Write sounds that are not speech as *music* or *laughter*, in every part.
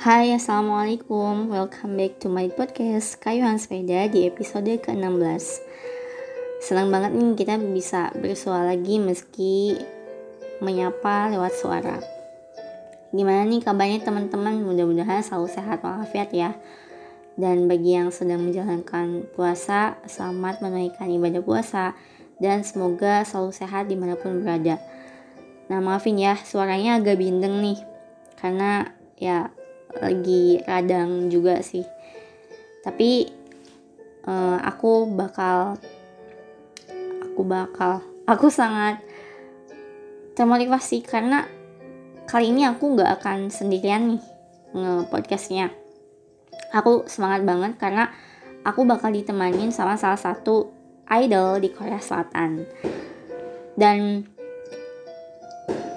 Hai assalamualaikum. Welcome back to my podcast Kayuhan Sepeda di episode ke-16 Senang banget nih kita bisa bersuara lagi meski menyapa lewat suara. Gimana nih kabarnya teman-teman? Mudah-mudahan selalu sehat walafiat ya. Dan bagi yang sedang menjalankan puasa Selamat menunaikan ibadah puasa. Dan semoga selalu sehat di mana pun berada. Nah maafin ya suaranya agak bindeng nih. Karena ya lagi radang juga sih. Tapi uh, aku bakal aku bakal aku sangat termotivasi karena kali ini aku nggak akan sendirian nih nge podcastnya aku semangat banget karena aku bakal ditemanin sama salah satu idol di Korea Selatan. Dan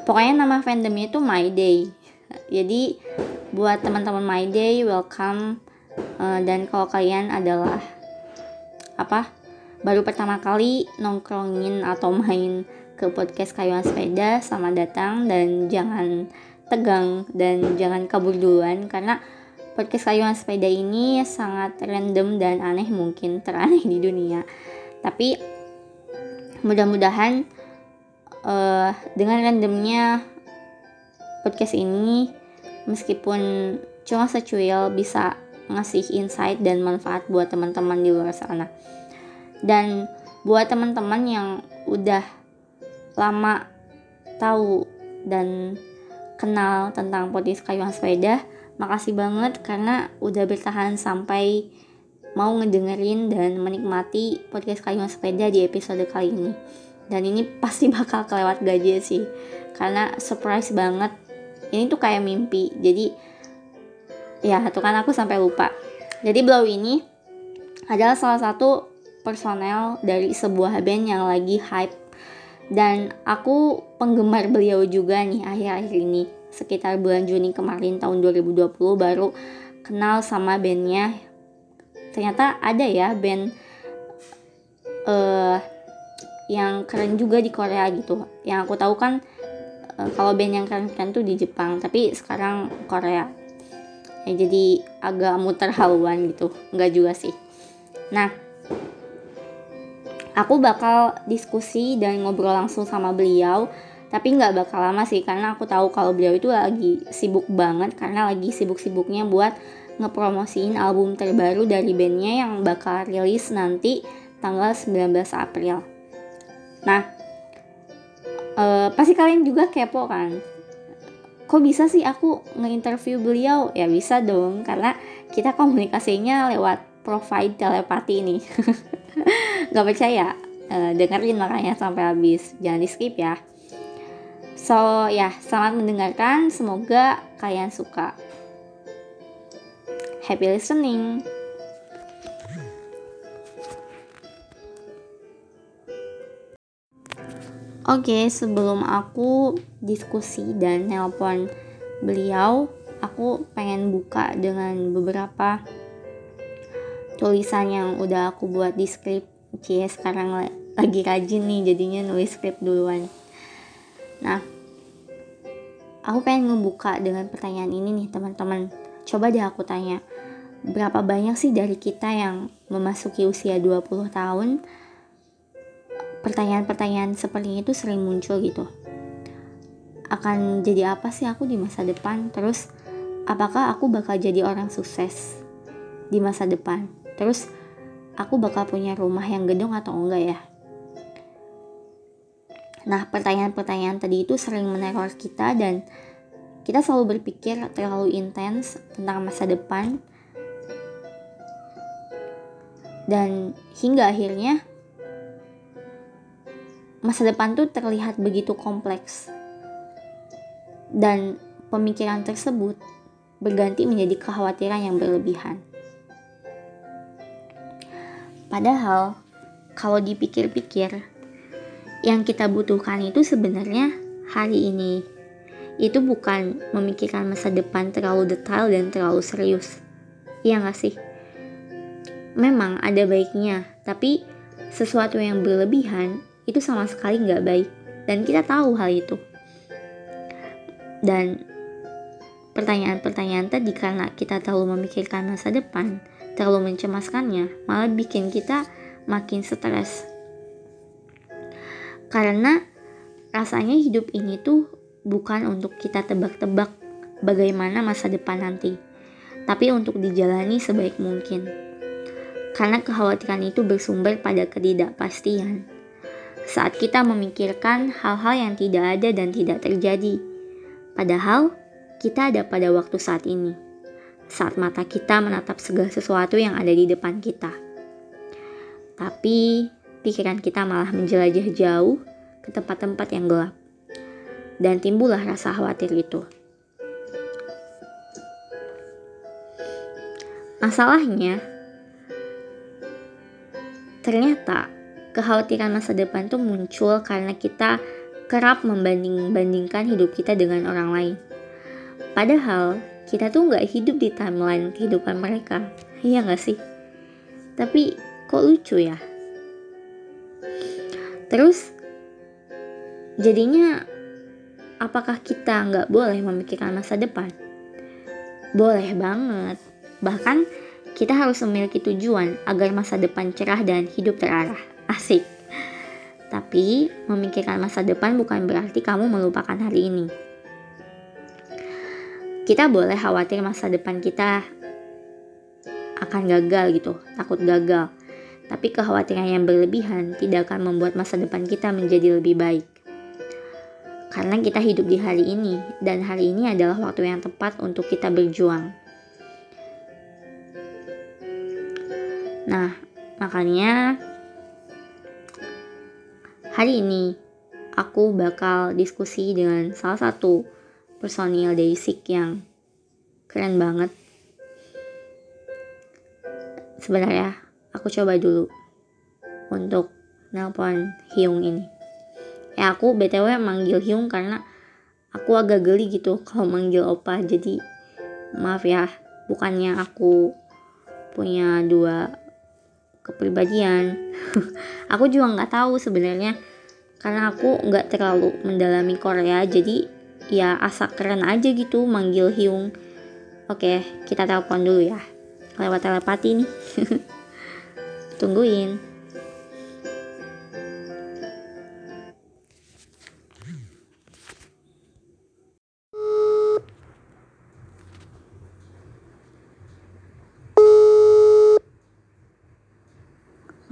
pokoknya nama fandomnya itu My Day. Jadi buat teman-teman My Day welcome. Uh, dan kalau kalian adalah apa baru pertama kali nongkrongin atau *laughs* main ke podcast kayuan sepeda selamat datang. Dan jangan tegang dan jangan kabur duluan karena podcast kayuan sepeda ini sangat random dan aneh mungkin teraneh di dunia. Tapi mudah-mudahan uh, dengan randomnya podcast ini meskipun cuma secuil bisa ngasih insight dan manfaat buat teman-teman di luar sana. Dan buat teman-teman yang udah lama tahu dan kenal tentang podcast kayuhan sepeda, makasih banget karena udah bertahan sampai mau ngedengerin dan menikmati podcast kayuhan sepeda di episode kali ini. Dan ini pasti bakal kelewat gaji sih, karena surprise banget ini tuh kayak mimpi. Jadi ya tuh kan aku sampai lupa. Jadi Blow ini adalah salah satu personel dari sebuah band yang lagi hype. Dan aku penggemar beliau juga nih akhir-akhir ini. Sekitar bulan Juni kemarin tahun 2020 baru kenal sama bandnya. Ternyata ada ya band uh, yang keren juga di Korea gitu. Yang aku tahu kan uh, kalau band yang keren-keren tuh di Jepang tapi sekarang Korea. Ya jadi agak muter haluan gitu. Nggak juga sih. Nah aku bakal diskusi dan ngobrol langsung sama beliau tapi nggak bakal lama sih karena aku tahu kalau beliau itu lagi sibuk banget karena lagi sibuk-sibuknya buat ngepromosiin album terbaru dari bandnya yang bakal rilis nanti tanggal 19 April. Nah, uh, pasti kalian juga kepo kan? Kok bisa sih aku ngeinterview beliau? Ya bisa dong karena kita komunikasinya lewat profile telepati ini. *laughs* Nggak percaya? Uh, dengerin makanya sampai habis. Jangan di skip ya. So ya selamat mendengarkan. Semoga kalian suka. Happy listening Oke, sebelum aku diskusi dan nelpon beliau, aku pengen buka dengan beberapa tulisan yang udah aku buat di skrip. Cie, sekarang lagi rajin nih jadinya nulis skrip duluan. Nah, aku pengen ngebuka dengan pertanyaan ini nih teman-teman. Coba deh aku tanya, berapa banyak sih dari kita yang memasuki usia 20 tahun pertanyaan-pertanyaan seperti itu sering muncul gitu. Akan jadi apa sih aku di masa depan? Terus apakah aku bakal jadi orang sukses di masa depan? Terus aku bakal punya rumah yang gedung atau enggak ya? Nah pertanyaan-pertanyaan tadi itu sering meneror kita dan kita selalu berpikir terlalu intens tentang masa depan. Dan hingga akhirnya masa depan tuh terlihat begitu kompleks. Dan pemikiran tersebut berganti menjadi kekhawatiran yang berlebihan. Padahal, kalau dipikir-pikir, yang kita butuhkan itu sebenarnya hari ini. Itu bukan memikirkan masa depan terlalu detail dan terlalu serius. Iya gak sih? Memang ada baiknya, tapi sesuatu yang berlebihan itu sama sekali nggak baik dan kita tahu hal itu dan pertanyaan-pertanyaan tadi karena kita terlalu memikirkan masa depan, terlalu mencemaskannya, malah bikin kita makin stres. Karena rasanya hidup ini tuh bukan untuk kita tebak-tebak bagaimana masa depan nanti, tapi untuk dijalani sebaik mungkin. Karena kekhawatiran itu bersumber pada ketidakpastian. Saat kita memikirkan hal-hal yang tidak ada dan tidak terjadi, padahal kita ada pada waktu saat ini, saat mata kita menatap segala sesuatu yang ada di depan kita. Tapi pikiran kita malah menjelajah jauh ke tempat-tempat yang gelap, dan timbullah rasa khawatir itu. Masalahnya, ternyata kekhawatiran masa depan tuh muncul karena kita kerap membanding-bandingkan hidup kita dengan orang lain. Padahal kita tuh nggak hidup di timeline kehidupan mereka, iya nggak sih? Tapi kok lucu ya? Terus jadinya apakah kita nggak boleh memikirkan masa depan? Boleh banget, Bahkan kita harus memiliki tujuan agar masa depan cerah dan hidup terarah. Asik. Tapi memikirkan masa depan bukan berarti kamu melupakan hari ini. Kita boleh khawatir masa depan kita akan gagal gitu, takut gagal. Tapi kekhawatiran yang berlebihan tidak akan membuat masa depan kita menjadi lebih baik. Karena kita hidup di hari ini, dan hari ini adalah waktu yang tepat untuk kita berjuang. Nah, makanya hari ini aku bakal diskusi dengan salah satu personil dari SIK yang keren banget. Sebenarnya aku coba dulu untuk nelpon Hyung ini. Ya aku BTW manggil Hyung karena aku agak geli gitu kalau manggil opa jadi maaf ya bukannya aku punya dua kepribadian. *laughs* Aku juga nggak tahu sebenarnya. Karena aku nggak terlalu mendalami Korea jadi ya asa keren aja gitu manggil Hyung. Oke kita telepon dulu ya. Lewat telepati nih. *laughs* Tungguin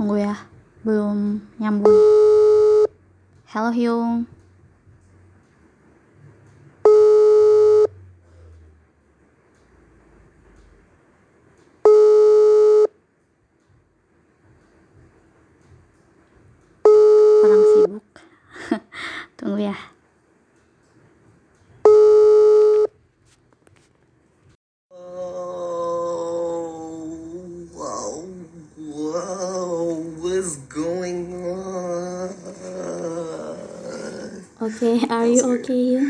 Tunggu ya, belum nyambung. Halo Hyung. Okay, are you okay? *laughs*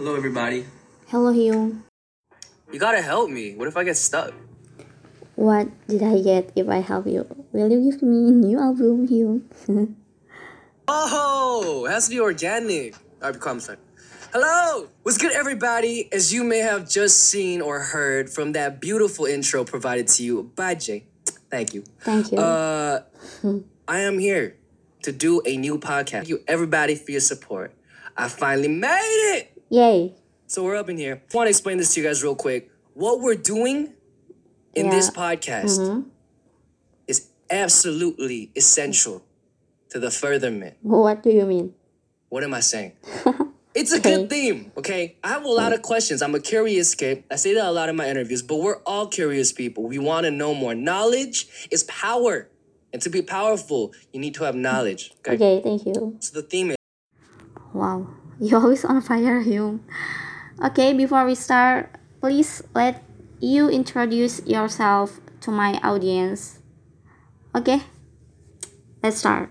Hello, everybody. Hello, Hyung. You gotta help me. What if I get stuck? What did I get if I help you? Will you give me a new album, Hyung? *laughs* Oh, it has to be organic. Alright, calm, sorry. Hello! What's good, everybody? As you may have just seen or heard from that beautiful intro provided to you by Jay. Thank you. Thank you. Uh, *laughs* I am here to do a new podcast. Thank you, everybody, for your support. I finally made it! Yay. So we're up in here. I want to explain this to you guys real quick. What we're doing in this Yeah. podcast Mhm. is absolutely essential to the furtherment. What do you mean? What am I saying? *laughs* It's a Okay. good theme, okay? I have a lot of questions. I'm a curious kid. I say that a lot in my interviews, but we're all curious people. We want to know more. Knowledge is power. And to be powerful, you need to have knowledge. Okay. Okay, thank you. So the theme is Wow, *laughs* you're always on fire, Hyung. Okay, before we start, please let you introduce yourself to my audience. Okay, let's start.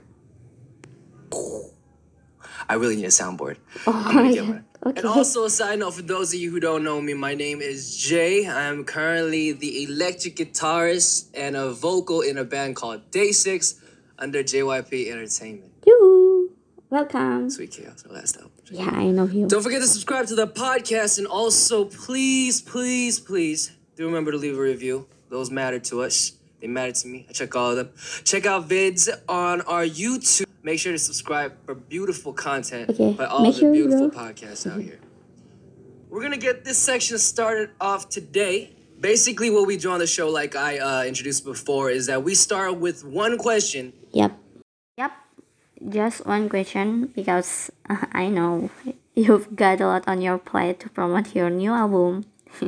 I really need a soundboard. Oh I'm gonna my get god. one. Okay. And also, a side note for those of you who don't know me, my name is Jay. I am currently the electric guitarist and a vocal in a band called Day Six under JYP Entertainment. Yoo, welcome. Sweet Chaos, our last album. Yeah, I know you. Don't forget to subscribe to the podcast and also please, please, please do remember to leave a review. Those matter to us. They matter to me. I check all of them. Check out vids on our YouTube. Make sure to subscribe for beautiful content Okay, by all make the sure you beautiful go. podcasts out here. We're gonna get this section started off today. Basically, what we do on the show, like I uh, introduced before, is that we start with one question Yep. Yep. Just one question because uh, I know you've got a lot on your plate to promote your new album. *laughs*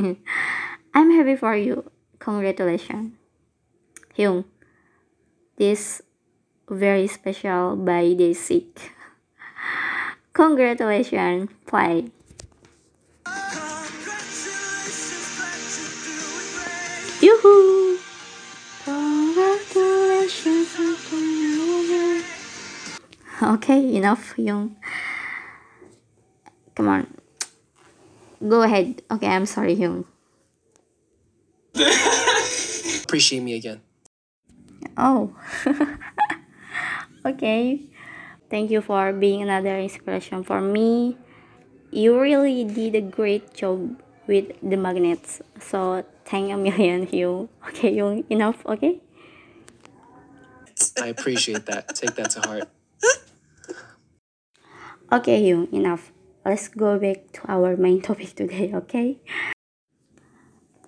I'm happy for you. Congratulations. Hyung. This very special by Day Sick. Congratulations. Play. Yoo-hoo! Okay, enough, Young. Come on. Go ahead. Okay, I'm sorry, Hyung. appreciate me again. Oh. *laughs* okay. Thank you for being another inspiration for me. You really did a great job with the magnets. So thank a million, *laughs* Hyung. Okay, Hyung, enough, okay? I appreciate that. Take that to heart. *laughs* Okay, Hyung, enough. Let's go back to our main topic today, okay?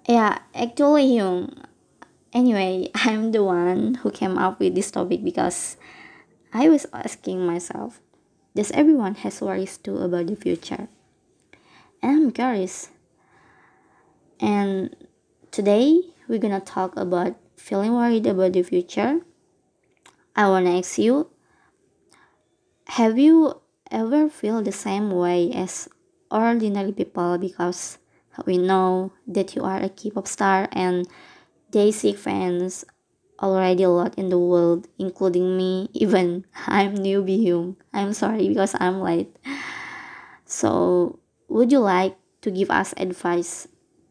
Yeah, actually, Hyung. Anyway, *laughs* I'm the one who came up with this topic because I was asking myself, does everyone has worries too about the future? And I'm curious. And today we're gonna talk about feeling worried about the future. I wanna ask you, have you ever feel the same way as ordinary people because we know that you are a K-pop star and Daisy fans already a lot in the world, including me. *laughs* Even I'm newbie Hyung. I'm sorry because I'm late. So, would you like to give us advice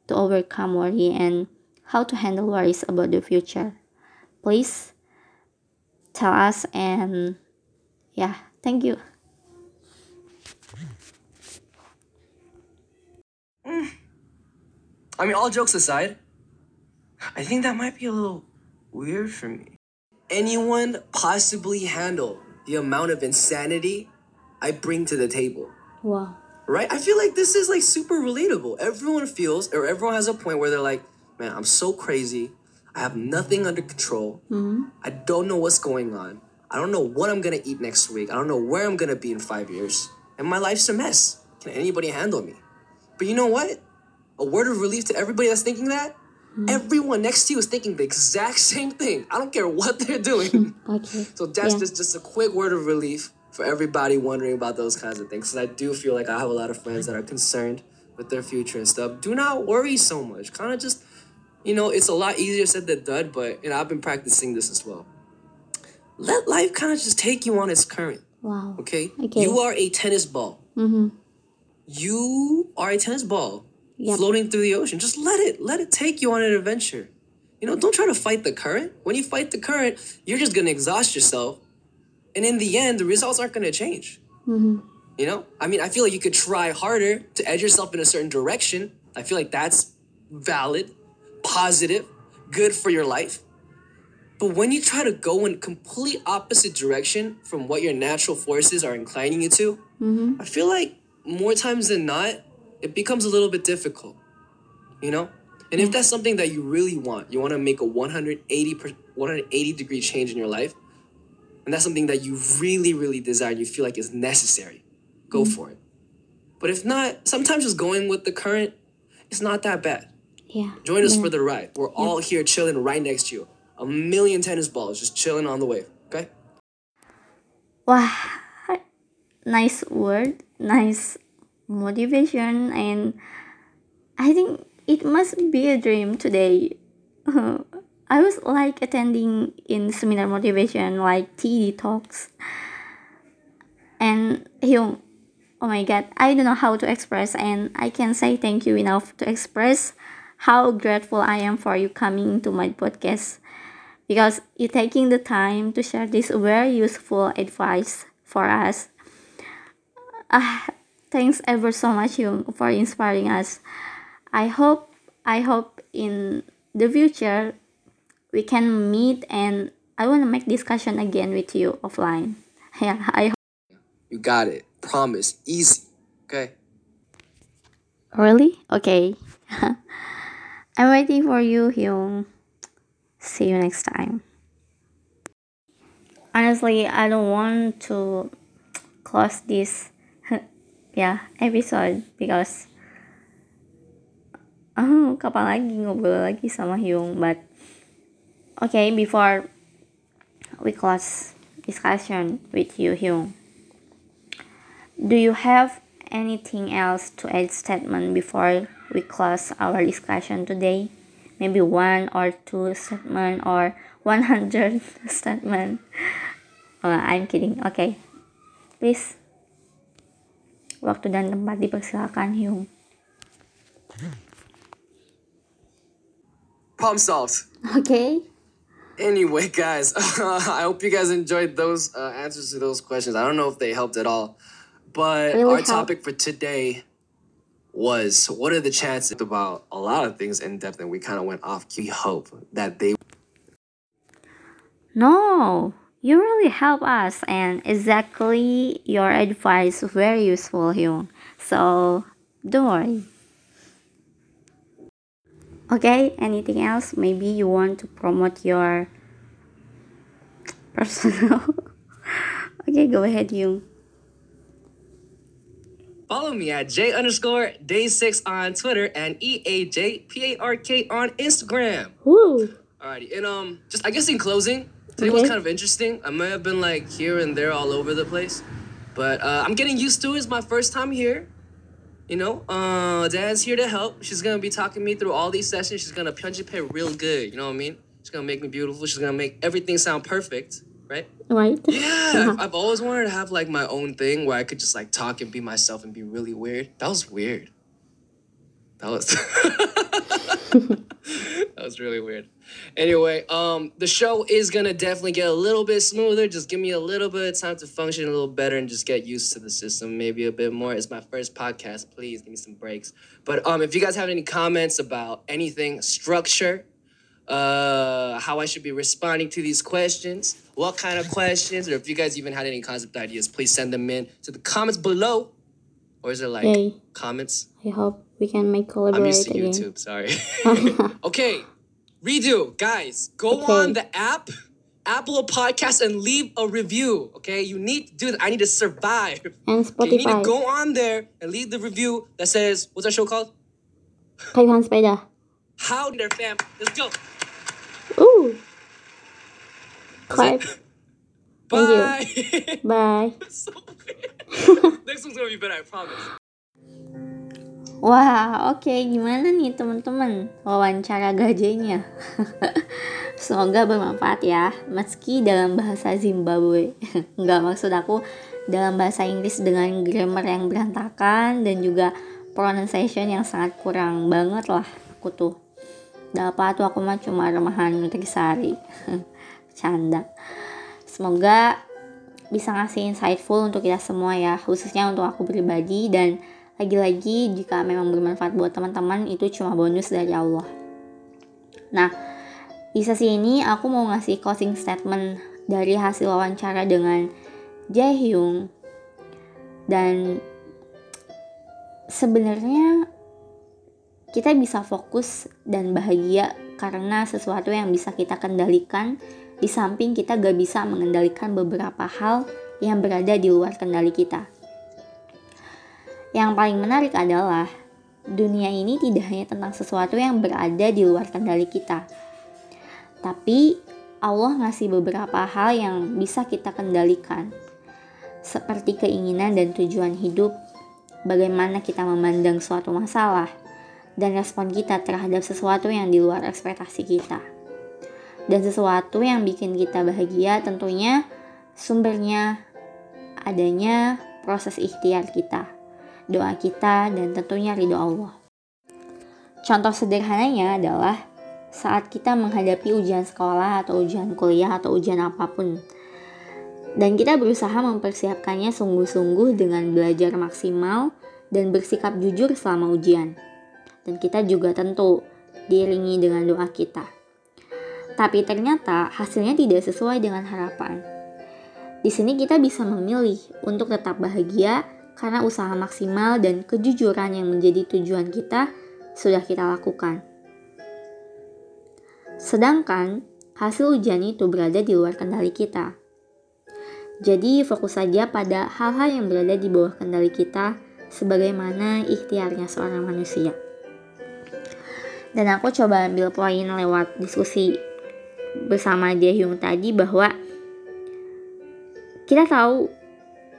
to overcome worry and how to handle worries about the future? Please tell us and yeah, thank you. I mean, all jokes aside, I think that might be a little weird for me. Anyone possibly handle the amount of insanity I bring to the table? Wow. Right? I feel like this is like super relatable. Everyone feels, or everyone has a point where they're like, man, I'm so crazy. I have nothing under control. Hmm. I don't know what's going on. I don't know what I'm gonna eat next week. I don't know where I'm gonna be in five years. And my life's a mess. Can anybody handle me? But you know what? A word of relief to everybody that's thinking that. Everyone next to you is thinking the exact same thing. I don't care what they're doing. *laughs* Okay. so that's Yeah. just, just a quick word of relief for everybody wondering about those kinds of things. Because I do feel like I have a lot of friends that are concerned with their future and stuff. Do not worry so much. Kind of just, you know, it's a lot easier said than done, but you know, I've been practicing this as well. Let life kind of just take you on its current. Wow. Okay? Okay. You are a tennis ball. Mm-hmm. You are a tennis ball Yep. floating through the ocean. Just let it, let it take you on an adventure. You know, don't try to fight the current. When you fight the current, you're just gonna exhaust yourself. And in the end, the results aren't gonna change. Mm-hmm. You know? I mean, I feel like you could try harder to edge yourself in a certain direction. I feel like that's valid, positive, good for your life. But when you try to go in complete opposite direction from what your natural forces are inclining you to, Mm-hmm. I feel like more times than not, it becomes a little bit difficult. You know? And if mm. that's something that you really want, you want to make a 180 per, 180 degree change in your life, and that's something that you really, really desire, and you feel like is necessary, go mm. for it. But if not, sometimes just going with the current, it's not that bad. Yeah. Join us Yeah. for the ride. We're all here chilling right next to you. A million tennis balls just chilling on the wave. Okay? Wah, nice word, nice motivation, and I think it must be a dream today. *laughs* I was like attending in seminar motivation like TED talks, and Hyung, oh my god, I don't know how to express, and I can say thank you enough to express how grateful I am for you coming to my podcast because you taking the time to share this very useful advice for us. Uh, thanks ever so much Yung for inspiring us. I hope I hope in the future we can meet and I want to make discussion again with you offline. *laughs* Yeah, I hope. You got it. Promise. Easy. Okay. Really? Okay. *laughs* I'm waiting for you, Hyung. See you next time. Honestly, I don't want to close this yeah episode because oh kapan lagi ngobrol lagi sama Hyung but okay before we close discussion with you Hyung do you have anything else to add statement before we close our discussion today? Maybe one or two statement or *laughs* 100 statement? Oh, I'm kidding. Okay please waktu dan tempat dipersilakan Hyung Problem solved. okay Anyway, guys, *laughs* I hope you guys enjoyed those uh, answers to those questions. I don't know if they helped at all, but Really our helped. topic for today was what are the chances about a lot of things in depth, and we kind of went off. We hope that they No, you really help us, and exactly your advice very useful, Hyung. So don't worry. Okay, anything else? Maybe you want to promote your *laughs* personal. okay, go ahead, Hyung. follow me at J underscore day six on Twitter and E A J P A R K on Instagram. Woo! Alrighty, and um, just I guess in closing, today was kind of interesting. I may have been like here and there, all over the place, but uh, I'm getting used to it. It's my first time here. You know, uh, Dan's here to help. She's gonna be talking me through all these sessions. She's gonna punch it pay real good. You know what I mean? She's gonna make me beautiful. She's gonna make everything sound perfect, right? Right? *laughs* Yeah, I've, I've always wanted to have like my own thing where I could just like talk and be myself and be really weird. That was weird. That was *laughs* *laughs* that was really weird. Anyway, um, the show is gonna definitely get a little bit smoother. Just give me a little bit of time to function a little better and just get used to the system, maybe a bit more. It's my first podcast. Please give me some breaks. But um, if you guys have any comments about anything, structure, uh, how I should be responding to these questions, what kind of questions, or if you guys even had any concept ideas, please send them in to the comments below. Or is it like Yay. comments? I hope we can make collaborate I'm used to again. YouTube, sorry. *laughs* okay, redo. Guys, go Okay. on the app, Apple Podcast, and leave a review. Okay, you need to do that. I need to survive. *laughs* And Okay, you need to go on there and leave the review that says, what's our show called? Kayuhan sepeda. How there, fam. Let's go. Ooh. Clap. it. Thank you. *laughs* Bye. Bye. so. Next one's gonna be better, I promise. Wah, oke. Gimana nih teman-teman wawancara gajahnya? *laughs* Semoga bermanfaat ya, meski dalam bahasa Zimbabwe. *laughs* Nggak maksud aku dalam bahasa Inggris dengan grammar yang berantakan dan juga pronunciation yang sangat kurang banget lah aku tuh. Gak apa tuh aku mah cuma remahan Nutrisari. *laughs* Canda. Semoga bisa ngasih insightful untuk kita semua ya, khususnya untuk aku pribadi dan lagi-lagi jika memang bermanfaat buat teman-teman itu cuma bonus dari Allah. Nah, di sesi ini aku mau ngasih closing statement dari hasil wawancara dengan Jaehyung dan sebenarnya kita bisa fokus dan bahagia karena sesuatu yang bisa kita kendalikan di samping kita gak bisa mengendalikan beberapa hal yang berada di luar kendali kita. Yang paling menarik adalah dunia ini tidak hanya tentang sesuatu yang berada di luar kendali kita. Tapi Allah ngasih beberapa hal yang bisa kita kendalikan. Seperti keinginan dan tujuan hidup, bagaimana kita memandang suatu masalah, dan respon kita terhadap sesuatu yang di luar ekspektasi kita. Dan sesuatu yang bikin kita bahagia tentunya sumbernya adanya proses ikhtiar kita, doa kita, dan tentunya ridho Allah. Contoh sederhananya adalah saat kita menghadapi ujian sekolah atau ujian kuliah atau ujian apa pun. Dan kita berusaha mempersiapkannya sungguh-sungguh dengan belajar maksimal dan bersikap jujur selama ujian. Dan kita juga tentu diiringi dengan doa kita. Tapi ternyata hasilnya tidak sesuai dengan harapan. Di sini kita bisa memilih untuk tetap bahagia karena usaha maksimal dan kejujuran yang menjadi tujuan kita sudah kita lakukan. Sedangkan hasil ujian itu berada di luar kendali kita. Jadi fokus saja pada hal-hal yang berada di bawah kendali kita sebagaimana ikhtiarnya seorang manusia. Dan aku coba ambil poin lewat diskusi bersama Jaehyung tadi bahwa kita tahu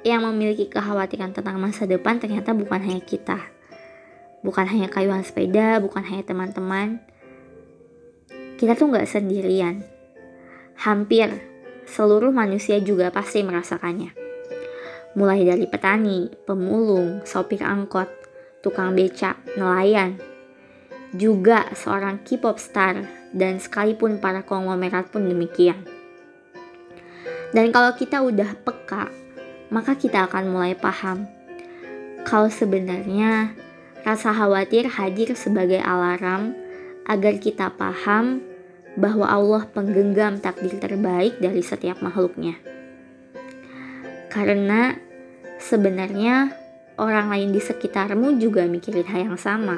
yang memiliki kekhawatiran tentang masa depan ternyata bukan hanya kita. Bukan hanya kayuhan sepeda, bukan hanya teman-teman. Kita tuh nggak sendirian. Hampir seluruh manusia juga pasti merasakannya. Mulai dari petani, pemulung, sopir angkot, tukang becak, nelayan, juga seorang K-pop star, dan sekalipun para konglomerat pun demikian. Dan kalau kita udah peka maka kita akan mulai paham kalau sebenarnya rasa khawatir hadir sebagai alarm agar kita paham bahwa Allah penggenggam takdir terbaik dari setiap makhluknya. Karena sebenarnya orang lain di sekitarmu juga mikirin hal yang sama.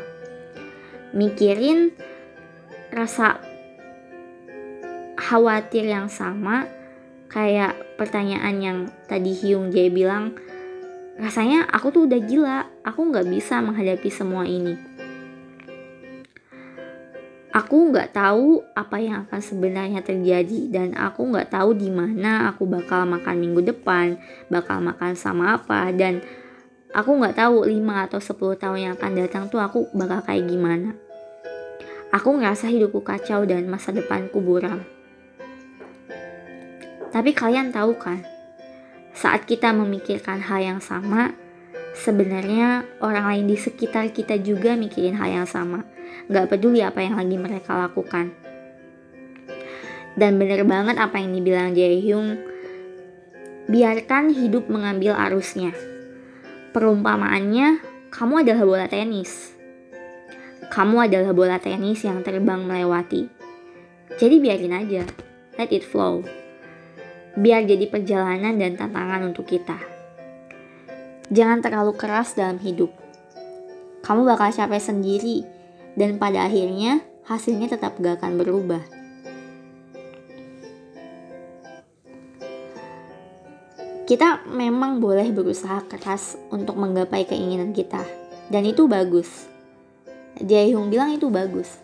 Mikirin rasa khawatir yang sama kayak pertanyaan yang tadi Hyung Jae bilang rasanya aku tuh udah gila aku nggak bisa menghadapi semua ini. Aku nggak tahu apa yang akan sebenarnya terjadi dan aku nggak tahu di mana aku bakal makan minggu depan bakal makan sama apa dan aku nggak tahu 5 atau 10 tahun yang akan datang tuh aku bakal kayak gimana. Aku ngerasa hidupku kacau dan masa depanku buram tapi kalian tahu kan, saat kita memikirkan hal yang sama, sebenarnya orang lain di sekitar kita juga mikirin hal yang sama. Gak peduli apa yang lagi mereka lakukan. Dan bener banget apa yang dibilang Jaehyung, biarkan hidup mengambil arusnya. Perumpamaannya, kamu adalah bola tenis. Kamu adalah bola tenis yang terbang melewati. Jadi biarin aja, let it flow biar jadi perjalanan dan tantangan untuk kita. Jangan terlalu keras dalam hidup. Kamu bakal capek sendiri, dan pada akhirnya hasilnya tetap gak akan berubah. Kita memang boleh berusaha keras untuk menggapai keinginan kita, dan itu bagus. Jaehyung bilang itu bagus.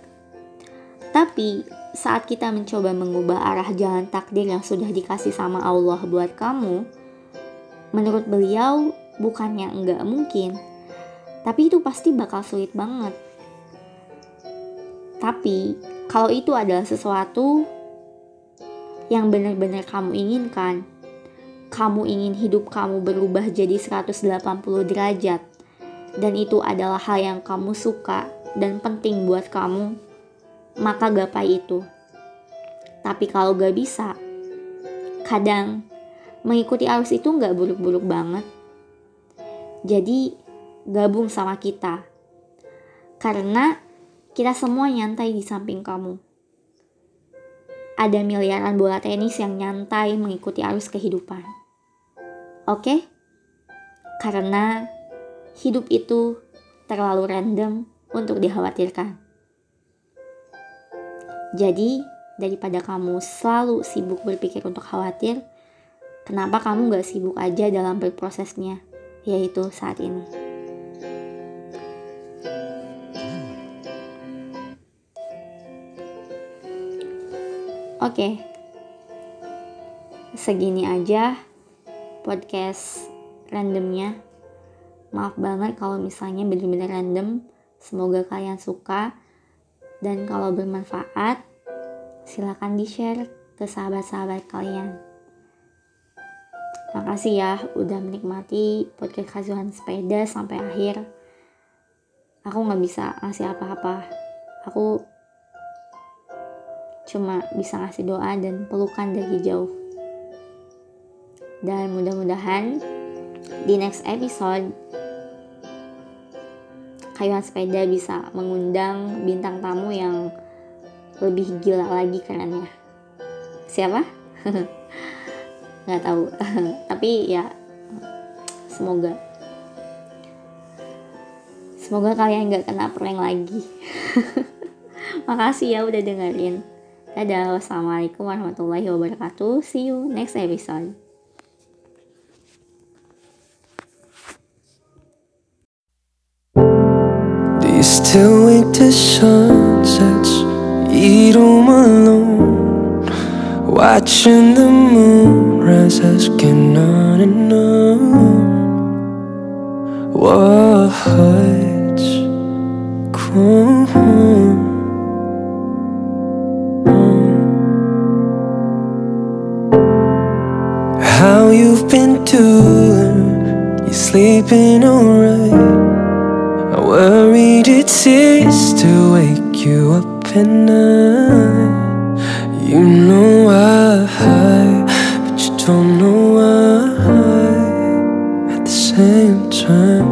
Tapi saat kita mencoba mengubah arah jalan takdir yang sudah dikasih sama Allah buat kamu, menurut beliau bukannya enggak mungkin, tapi itu pasti bakal sulit banget. Tapi kalau itu adalah sesuatu yang benar-benar kamu inginkan, kamu ingin hidup kamu berubah jadi 180 derajat, dan itu adalah hal yang kamu suka dan penting buat kamu, maka gapai itu. Tapi kalau gak bisa, kadang mengikuti arus itu gak buruk-buruk banget. Jadi gabung sama kita. Karena kita semua nyantai di samping kamu. Ada miliaran bola tenis yang nyantai mengikuti arus kehidupan. Oke? Karena hidup itu terlalu random untuk dikhawatirkan. Jadi, daripada kamu selalu sibuk berpikir untuk khawatir, kenapa kamu gak sibuk aja dalam berprosesnya, yaitu saat ini. Oke, okay. segini aja podcast randomnya. Maaf banget kalau misalnya bener-bener random. Semoga kalian suka. Dan kalau bermanfaat, silakan di-share ke sahabat-sahabat kalian. Makasih ya udah menikmati podcast kasuhan sepeda sampai akhir. Aku gak bisa ngasih apa-apa. Aku cuma bisa ngasih doa dan pelukan dari jauh. Dan mudah-mudahan di next episode Haywan Sepeda bisa mengundang bintang tamu yang lebih gila lagi kerennya. Siapa? *laughs* Nggak tahu. *laughs* Tapi ya semoga semoga kalian nggak kena prank lagi. *laughs* Makasih ya udah dengerin. Dadah, wassalamualaikum warahmatullahi wabarakatuh. See you next episode. You still wake to sunsets? Eat home alone, watching the moon rise, asking on and on. What's going on? How you've been doing? You sleeping alright? I worried it's to wake you up at night. You know why, but you don't know why at the same time.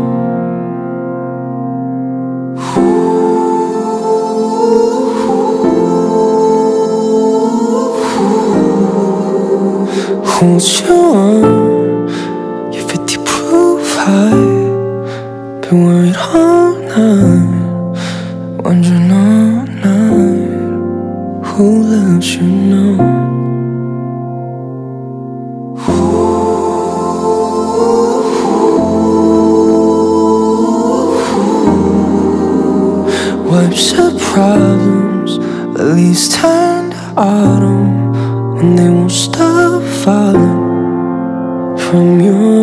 Hold you Wipes the problems, at least turn to autumn when they won't stop falling from your